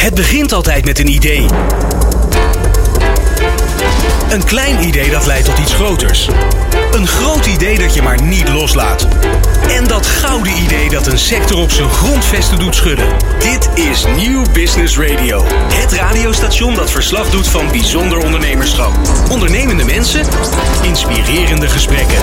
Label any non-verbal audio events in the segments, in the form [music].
Het begint altijd met een idee. Een klein idee dat leidt tot iets groters. Een groot idee dat je maar niet loslaat. En dat gouden idee dat een sector op zijn grondvesten doet schudden. Dit is Nieuw Business Radio. Het radiostation dat verslag doet van bijzonder ondernemerschap. Ondernemende mensen, inspirerende gesprekken.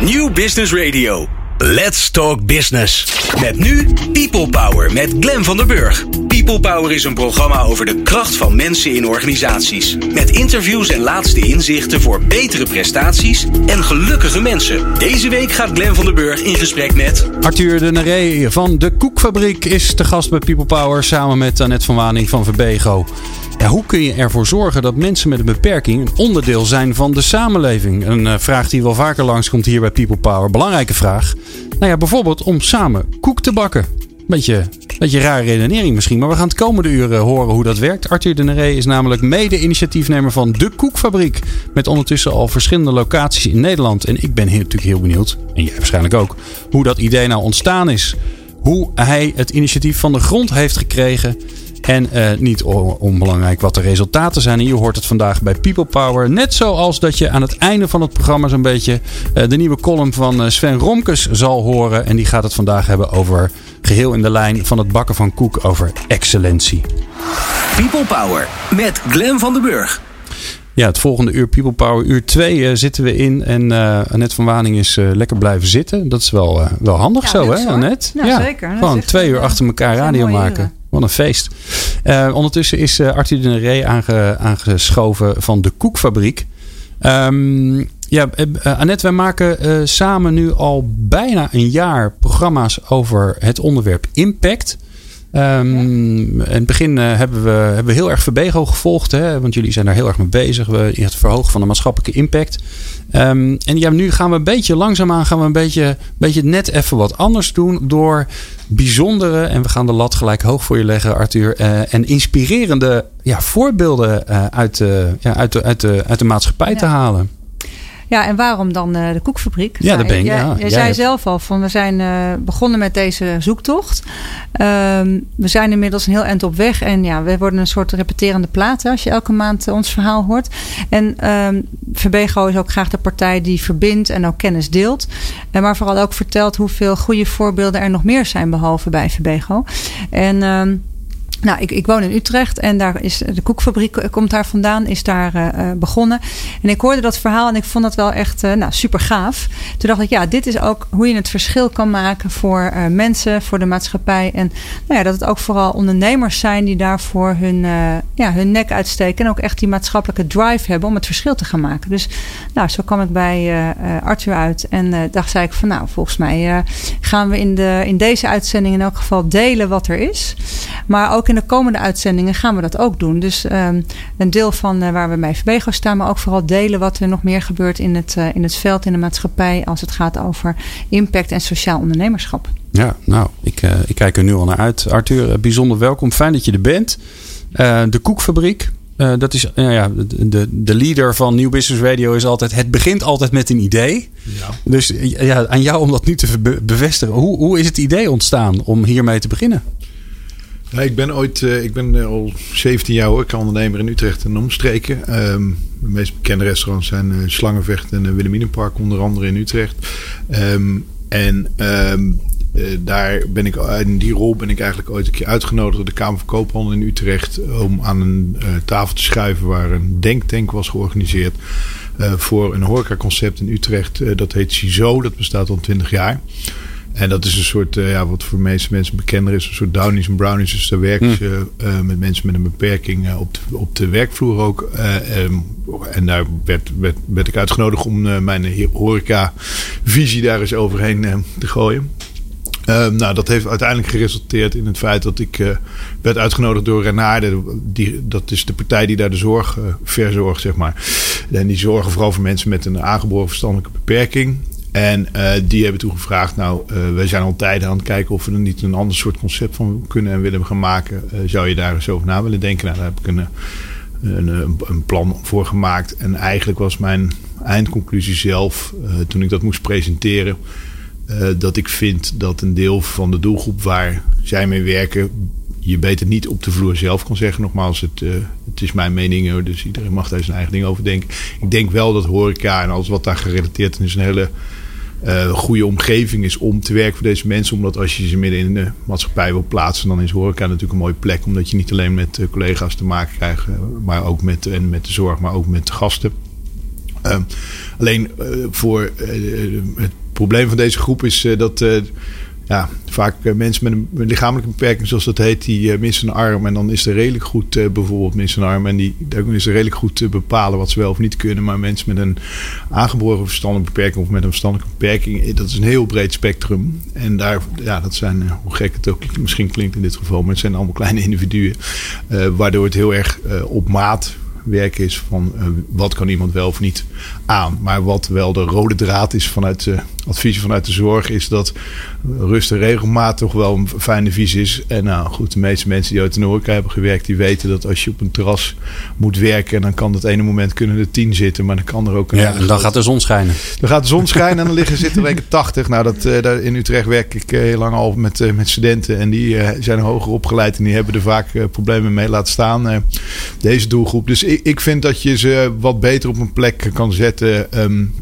Nieuw Business Radio. Let's Talk Business. Met nu People Power met Glen van der Burg. People Power is een programma over de kracht van mensen in organisaties. Met interviews en laatste inzichten voor betere prestaties en gelukkige mensen. Deze week gaat Glen van der Burg in gesprek met... Arthur de Neré van de Koekfabriek is te gast bij People Power samen met Annette van Waning van Verbego. Hoe kun je ervoor zorgen dat mensen met een beperking een onderdeel zijn van de samenleving? Een uh, vraag die wel vaker langskomt hier bij People Power. Belangrijke vraag. Nou ja, bijvoorbeeld om samen koek te bakken. Beetje, beetje rare redenering misschien, maar we gaan het komende uren horen hoe dat werkt. Arthur de Neré is namelijk mede-initiatiefnemer van De Koekfabriek. Met ondertussen al verschillende locaties in Nederland. En ik ben natuurlijk heel benieuwd, en jij waarschijnlijk ook, hoe dat idee nou ontstaan is. Hoe hij het initiatief van de grond heeft gekregen. En uh, niet onbelangrijk wat de resultaten zijn. En je hoort het vandaag bij People Power. Net zoals dat je aan het einde van het programma zo'n beetje uh, de nieuwe column van uh, Sven Romkes zal horen. En die gaat het vandaag hebben over geheel in de lijn van het bakken van koek over excellentie. People Power met Glen van den Burg. Ja, het volgende uur People Power, uur 2 uh, zitten we in. En uh, Annette van Waning is uh, lekker blijven zitten. Dat is wel, wel handig ja, zo, hè Annette? Ja, ja, zeker. Gewoon twee uur achter elkaar radio maken. Wat een feest. Uh, ondertussen is uh, Arthur de aange, aangeschoven van de Koekfabriek. Um, ja, uh, Annette, wij maken samen nu al bijna een jaar programma's over het onderwerp impact. Um, in het begin hebben, we, hebben we heel erg Verbego gevolgd, hè, want jullie zijn daar heel erg mee bezig. We, het verhogen van de maatschappelijke impact. Um, en ja, nu gaan we een beetje langzaamaan gaan we een beetje, beetje net even wat anders doen door bijzondere, en we gaan de lat gelijk hoog voor je leggen, Arthur, uh, en inspirerende ja, voorbeelden uh, uit, de, ja, uit, de, uit, de, uit de maatschappij ja. te halen. Ja, en waarom dan uh, de koekfabriek? Ja, dat ben ik. Ja, je zei zelf al, van we zijn uh, begonnen met deze zoektocht. Um, we zijn inmiddels een heel eind op weg. En ja, we worden een soort repeterende plaat als je elke maand ons verhaal hoort. En um, Verbego is ook graag de partij die verbindt en ook kennis deelt. En maar vooral ook vertelt hoeveel goede voorbeelden er nog meer zijn behalve bij Verbego. En... Um, nou, ik, ik woon in Utrecht en daar is de koekfabriek komt daar vandaan, is daar uh, begonnen. En ik hoorde dat verhaal en ik vond dat wel echt nou, super gaaf. Toen dacht ik, ja, dit is ook hoe je het verschil kan maken voor mensen, voor de maatschappij. En nou ja, dat het ook vooral ondernemers zijn die daarvoor hun, ja, hun nek uitsteken. En ook echt die maatschappelijke drive hebben om het verschil te gaan maken. Dus nou, zo kwam ik bij Arthur uit. En dacht zei ik van nou, volgens mij gaan we in, de, in deze uitzending in elk geval delen wat er is. Maar ook in de komende uitzendingen gaan we dat ook doen. Dus um, een deel van uh, waar we bij Verbego staan, maar ook vooral delen wat er nog meer gebeurt in het, uh, in het veld, in de maatschappij, als het gaat over impact en sociaal ondernemerschap. Ja, nou, ik, uh, ik kijk er nu al naar uit. Arthur, bijzonder welkom. Fijn dat je er bent. de Koekfabriek, uh, dat is uh, ja, de, de leader van New Business Radio is altijd. Het begint altijd met een idee. Ja. Dus ja, aan jou om dat nu te be bevestigen. Hoe, hoe is het idee ontstaan om hiermee te beginnen? Ja, ik ben ooit, uh, ik ben al 17 jaar hoor, ondernemer in Utrecht en omstreken. Um, de meest bekende restaurants zijn uh, Slangenvecht en Wilhelminenpark, onder andere in Utrecht. Um, en um, daar ben ik, in die rol ben ik eigenlijk ooit een keer uitgenodigd door de Kamer van Koophandel in Utrecht. Om aan een tafel te schuiven waar een denktank was georganiseerd. voor een horecaconcept in Utrecht. dat heet CISO, dat bestaat al 20 jaar. En dat is een soort, uh, ja, wat voor de meeste mensen bekender is, een soort Downies en Brownies. Dus daar werken ze uh, met mensen met een beperking op, de, op de werkvloer ook. Um, en daar werd, werd, werd ik uitgenodigd om mijn horeca-visie daar eens overheen te gooien. Uh, nou, dat heeft uiteindelijk geresulteerd in het feit dat ik uh, werd uitgenodigd door Renade. Die, dat is de partij die daar de zorg uh, verzorgt, zeg maar. En die zorgen vooral voor mensen met een aangeboren verstandelijke beperking. En uh, die hebben toen gevraagd, nou, uh, wij zijn al tijden aan het kijken of we er niet een ander soort concept van kunnen en willen gaan maken. Uh, zou je daar eens over na willen denken? Nou, daar heb ik een, een, een plan voor gemaakt. En eigenlijk was mijn eindconclusie zelf, toen ik dat moest presenteren, dat ik vind dat een deel van de doelgroep waar zij mee werken je beter niet op de vloer zelf kan zeggen. Nogmaals, het, uh, het is mijn mening, dus iedereen mag daar zijn eigen ding over denken. Ik denk wel dat horeca en alles wat daar gerelateerd is, een hele uh, goede omgeving is om te werken voor deze mensen. Omdat als je ze midden in de maatschappij wil plaatsen, dan is horeca natuurlijk een mooie plek. Omdat je niet alleen met uh, collega's te maken krijgt, maar ook met, en met de zorg, maar ook met de gasten. Uh, alleen voor het probleem van deze groep is dat ja, vaak eh, mensen met een lichamelijke beperking, zoals dat heet, die uh, missen een arm. En dan is er redelijk goed uh, bijvoorbeeld missen een arm. En die, dan is redelijk goed te bepalen wat ze wel of niet kunnen. Maar mensen met een aangeboren verstandelijke beperking of met een verstandelijke beperking, dat is een heel breed spectrum. En daar, ja, dat zijn, hoe gek het ook misschien klinkt in dit geval, maar het zijn allemaal kleine [laughs] individuen. waardoor het heel erg op maat werk is van wat kan iemand wel of niet aan. Maar wat wel de rode draad is vanuit de adviezen vanuit de zorg is dat rust en regelmaat toch wel een fijne visie is. En nou goed, de meeste mensen die uit de horeca hebben gewerkt, die weten dat als je op een terras moet werken, dan kan dat ene moment kunnen er tien zitten, maar dan kan er ook een. Ja, en dan gaat de zon schijnen. Dan gaat de zon schijnen en dan liggen zitten weken 80. Nou, dat, uh, daar in Utrecht werk ik uh, heel lang al met, uh, met studenten en die zijn hoger opgeleid en die hebben er vaak problemen mee laten staan. deze doelgroep. Dus ik, vind dat je ze wat beter op een plek kan zetten. Um,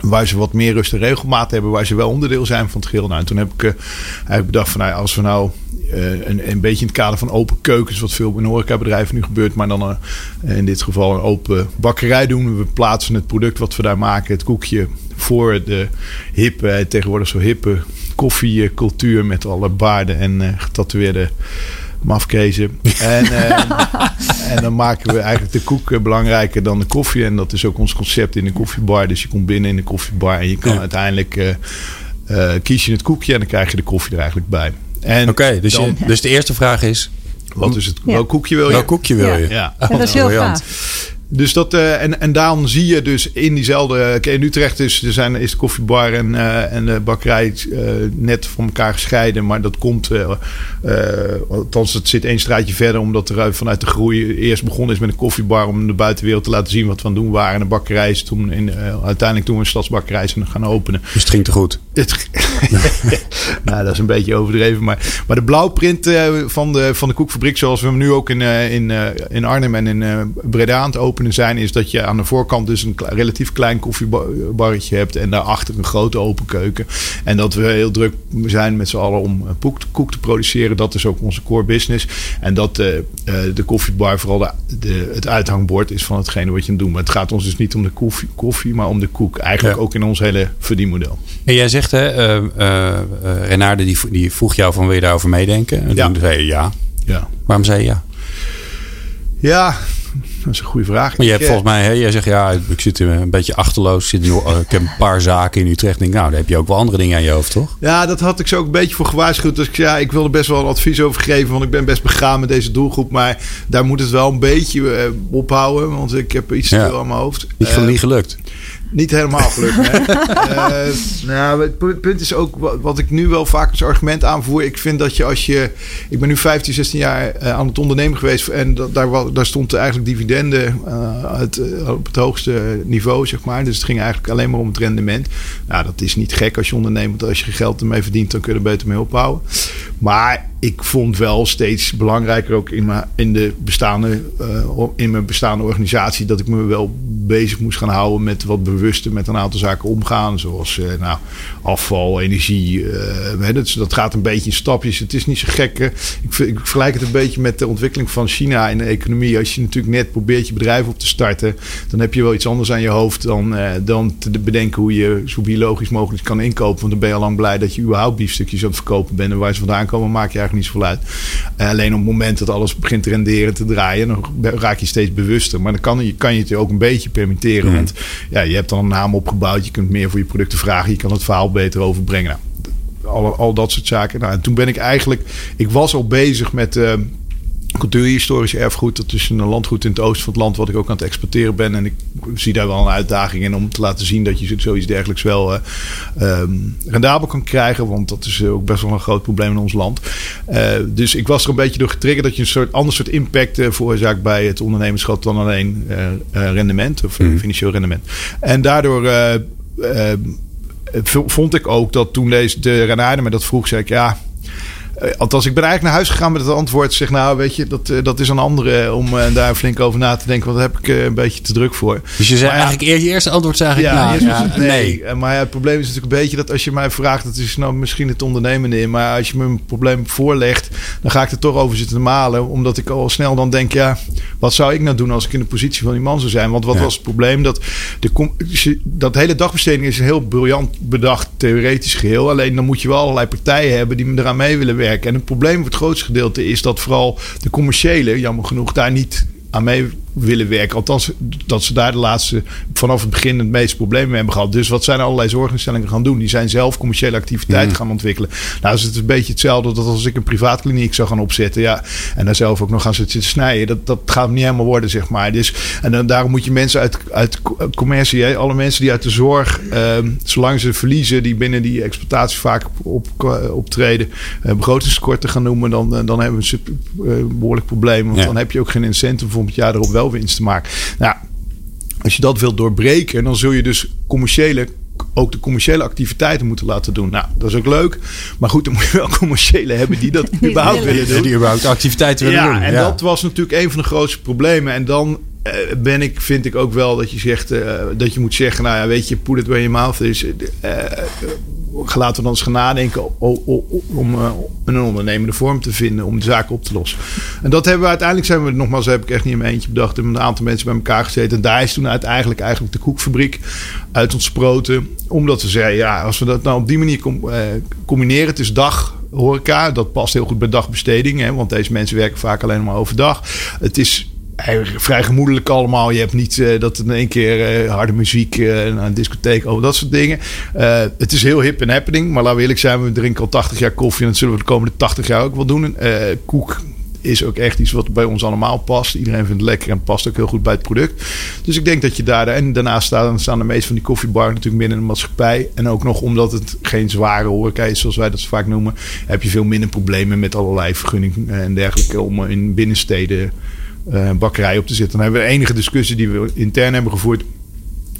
Waar ze wat meer rust en regelmaat hebben. Waar ze wel onderdeel zijn van het geheel. Nou, en toen heb ik uh, eigenlijk bedacht van nou, als we nou uh, een, een beetje in het kader van open keukens. Wat veel in horecabedrijven nu gebeurt. Maar dan uh, in dit geval een open bakkerij doen. We plaatsen het product wat we daar maken. Het koekje voor de hippe, tegenwoordig zo hippe koffiecultuur. Met alle baarden en getatoeëerde mafkezen. En, uh, [laughs] en dan maken we eigenlijk de koek eh, belangrijker dan de koffie. En dat is ook ons concept in de koffiebar. Dus je komt binnen in de koffiebar en je kan uiteindelijk uh, uh, kies je het koekje en dan krijg je de koffie er eigenlijk bij. Oké, okay, dus, dus de eerste vraag is... Wat is het? Ja. Welk koekje wil je? Welk koekje wil je? Ja, ja. dat is heel gaaf. Dus dat, uh, en, en daarom zie je dus in diezelfde. in Utrecht is, er zijn, is de koffiebar en, uh, en de bakkerij uh, net van elkaar gescheiden. Maar dat komt. althans, het zit één straatje verder. Omdat er vanuit de groei eerst begonnen is met een koffiebar. Om de buitenwereld te laten zien wat we aan het doen waren. En de bakkerij is toen in, uiteindelijk toen we een stadsbakkerij zijn gaan openen. Dus het ging te goed. Het, [laughs] nou, dat is een beetje overdreven. Maar, maar de blauwprint van, de, van de koekfabriek, zoals we hem nu ook in, in, in Arnhem en in Breda aan het openen zijn, is dat je aan de voorkant dus een relatief klein koffiebarretje hebt en daarachter een grote open keuken. En dat we heel druk zijn met z'n allen om koek, koek te produceren. Dat is ook onze core business. En dat uh, de koffiebar vooral de, de, het uithangbord is van hetgene wat je aan doet. Maar het gaat ons dus niet om de koffie, koffie maar om de koek. Eigenlijk ook in ons hele verdienmodel. En jij zegt, hè, uh, uh, Renarde die, die vroeg jou van wil je daarover meedenken? En ja. toen zei je ja. ja. Waarom zei je ja? Ja, dat is een goede vraag. Maar je hebt eh, volgens mij, hè, jij zegt ja, ik zit een beetje achterloos. Zit nu, ik heb een paar zaken in Utrecht. Denk, nou, dan heb je ook wel andere dingen aan je hoofd, toch? Ja, dat had ik zo ook een beetje voor gewaarschuwd. Dus ik, ja, ik wilde best wel een advies over geven. Want ik ben best begaan met deze doelgroep. Maar daar moet het wel een beetje ophouden. Want ik heb iets te veel aan mijn hoofd. Niet, uh, niet gelukt. Niet helemaal gelukt. uh, [laughs] nou, het punt is ook wat ik nu wel vaak als argument aanvoer. Ik vind dat je als je. Ik ben nu 15, 16 jaar uh, aan het ondernemen geweest. En dat, daar, daar stond eigenlijk dividenden uh, uit, op het hoogste niveau, zeg maar. Dus het ging eigenlijk alleen maar om het rendement. Nou, dat is niet gek als je onderneemt. Als je geld ermee verdient, dan kun je er beter mee ophouden. Maar ik vond wel steeds belangrijker ook in mijn, in de bestaande, in mijn bestaande organisatie. dat ik me wel bezig moest gaan houden met wat bewuster met een aantal zaken omgaan. Zoals uh, nou, afval, energie. Uh, dat, dat, gaat een beetje in stapjes. Het is niet zo gek. Ik, ik, vergelijk het een beetje met de ontwikkeling van China in de economie. Als je natuurlijk net probeert je bedrijf op te starten, dan heb je wel iets anders aan je hoofd dan, dan te bedenken hoe je zo biologisch mogelijk kan inkopen. Want dan ben je al lang blij dat je überhaupt biefstukjes aan het verkopen bent. En waar ze vandaan komen, maak je eigenlijk niet zoveel uit. alleen op het moment dat alles begint te renderen, te draaien, dan raak je steeds bewuster. Maar dan kan, je, kan je het ook een beetje permitteren. Mm. Want ja, je hebt dan een naam opgebouwd. Je kunt meer voor je producten vragen. Je kan het verhaal beter overbrengen. Nou, al, al dat soort zaken. Nou, en toen ben ik eigenlijk... Ik was al bezig met... Uh, cultuurhistorisch erfgoed. Dat is een landgoed in het oosten van het land wat ik ook aan het exporteren ben. En ik zie daar wel een uitdaging in om te laten zien dat je zoiets dergelijks wel uh, um, rendabel kan krijgen. Want dat is ook best wel een groot probleem in ons land. Uh, dus ik was er een beetje door getriggerd dat je een soort ander soort impact uh, veroorzaakt bij het ondernemerschap dan alleen rendement of mm. financieel rendement. En daardoor vond ik ook dat toen deze de Renade me dat vroeg, zei ik ja althans, ik ben eigenlijk naar huis gegaan met het antwoord. Zeg nou, weet je, dat, uh, dat is een andere om uh, daar flink over na te denken. Want daar heb ik een beetje te druk voor. Dus je zei maar, eigenlijk, je eerste antwoord zei eigenlijk, ja, nou, ja, nee. nee. Maar het probleem is natuurlijk een beetje dat als je mij vraagt, dat is nou misschien het ondernemende in. Maar als je me een probleem voorlegt, dan ga ik er toch over zitten malen. Omdat ik al snel dan denk, ja, wat zou ik nou doen als ik in de positie van die man zou zijn? Want wat was het probleem? Dat, de, dat hele dagbesteding is een heel briljant bedacht theoretisch geheel. Alleen dan moet je wel allerlei partijen hebben die eraan mee willen werken. En het probleem voor het grootste gedeelte is dat vooral de commerciële, jammer genoeg, daar niet aan mee willen werken. Althans, dat ze daar de laatste, vanaf het begin het meeste problemen mee hebben gehad. Dus wat zijn allerlei zorginstellingen gaan doen? Die zijn zelf commerciële activiteiten mm. gaan ontwikkelen. Nou is het een beetje hetzelfde dat als ik een privaatkliniek zou gaan opzetten. Ja, en daar zelf ook nog gaan zitten snijden. Dat, dat gaat niet helemaal worden, zeg maar. Dus, en dan, daarom moet je mensen uit, uit commercie, hè, alle mensen die uit de zorg, eh, zolang ze verliezen, die binnen die exploitatie vaak op, op, optreden, begrotingstekorten gaan noemen, dan, dan hebben we een uh, behoorlijk probleem. Want ja. dan heb je ook geen incentive om het jaar erop wel winst te maken. Nou, als je dat wilt doorbreken, dan zul je dus commerciële ook de commerciële activiteiten moeten laten doen. Nou, dat is ook leuk. Maar goed, dan moet je wel commerciële hebben die dat [laughs] überhaupt willen doen. Die überhaupt activiteiten willen ja, doen. En ja, en dat was natuurlijk een van de grootste problemen. En dan uh, ben ik, vind ik ook wel dat je zegt uh, dat je moet zeggen, nou ja, weet je, put it where your mouth is. Uh, laten we dan eens gaan nadenken om een ondernemende vorm te vinden om de zaak op te lossen. En dat hebben we uiteindelijk zijn we nogmaals heb ik echt niet in mijn eentje bedacht. Hebben een aantal mensen bij elkaar gezeten en daar is toen uiteindelijk eigenlijk de koekfabriek uit ontsproten, omdat we zeiden ja, als we dat nou op die manier com combineren, het is dag horeca, dat past heel goed bij dagbesteding, hè, want deze mensen werken vaak alleen maar overdag. Het is vrij gemoedelijk allemaal. Je hebt niet uh, dat in één keer uh, harde muziek, uh, een discotheek, over dat soort dingen. het is heel hip en happening. Maar laten we eerlijk zijn, we drinken al 80 jaar koffie. En dat zullen we de komende 80 jaar ook wel doen. koek is ook echt iets wat bij ons allemaal past. Iedereen vindt het lekker en past ook heel goed bij het product. Dus ik denk dat je daar... En daarnaast staan, staan de meeste van die koffiebar natuurlijk binnen de maatschappij. En ook nog omdat het geen zware horeca is, zoals wij dat vaak noemen... heb je veel minder problemen met allerlei vergunningen en dergelijke... om in binnensteden bakkerij op te zitten. Dan hebben we enige discussie die we intern hebben gevoerd.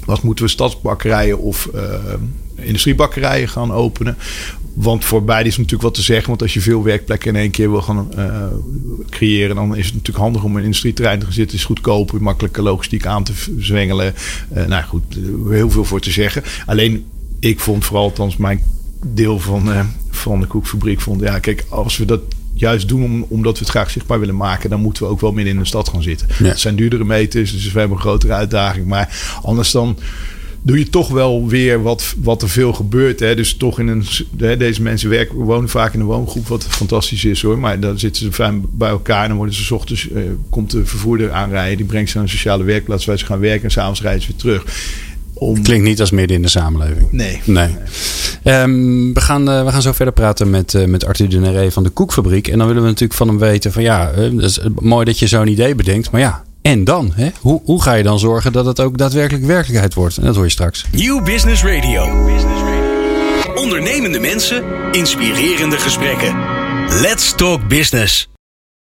Wat moeten we stadsbakkerijen of uh, industriebakkerijen gaan openen? Want voor beide is natuurlijk wat te zeggen. Want als je veel werkplekken in één keer wil gaan uh, creëren, dan is het natuurlijk handig om een industrieterrein te gaan zitten. is goedkoper, makkelijke logistiek aan te zwengelen. Nou goed, heel veel voor te zeggen. Alleen ik vond vooral, althans mijn deel van, van de koekfabriek, vond ja, kijk, als we dat juist doen omdat we het graag zichtbaar willen maken, dan moeten we ook wel midden in de stad gaan zitten. Ja. Het zijn duurdere meters, dus we hebben een grotere uitdaging. Maar anders dan doe je toch wel weer wat, wat er veel gebeurt. Hè? Dus toch in een. Hè, deze mensen werken, wonen vaak in een woongroep, wat fantastisch is hoor. Maar dan zitten ze fijn bij elkaar en dan worden ze s ochtends. Uh, komt de vervoerder aanrijden, die brengt ze naar een sociale werkplaats waar ze gaan werken en s'avonds rijden ze weer terug. Om... Klinkt niet als midden in de samenleving. Nee. nee. Um, we, gaan, uh, we gaan zo verder praten met, uh, met Arthur de Neré van de Koekfabriek. En dan willen we natuurlijk van hem weten van ja, uh, het is mooi dat je zo'n idee bedenkt. Maar ja, en dan? Hè? Hoe, hoe ga je dan zorgen dat het ook daadwerkelijk werkelijkheid wordt? En dat hoor je straks. Nieuw Business Radio. Ondernemende mensen, inspirerende gesprekken. Let's talk business.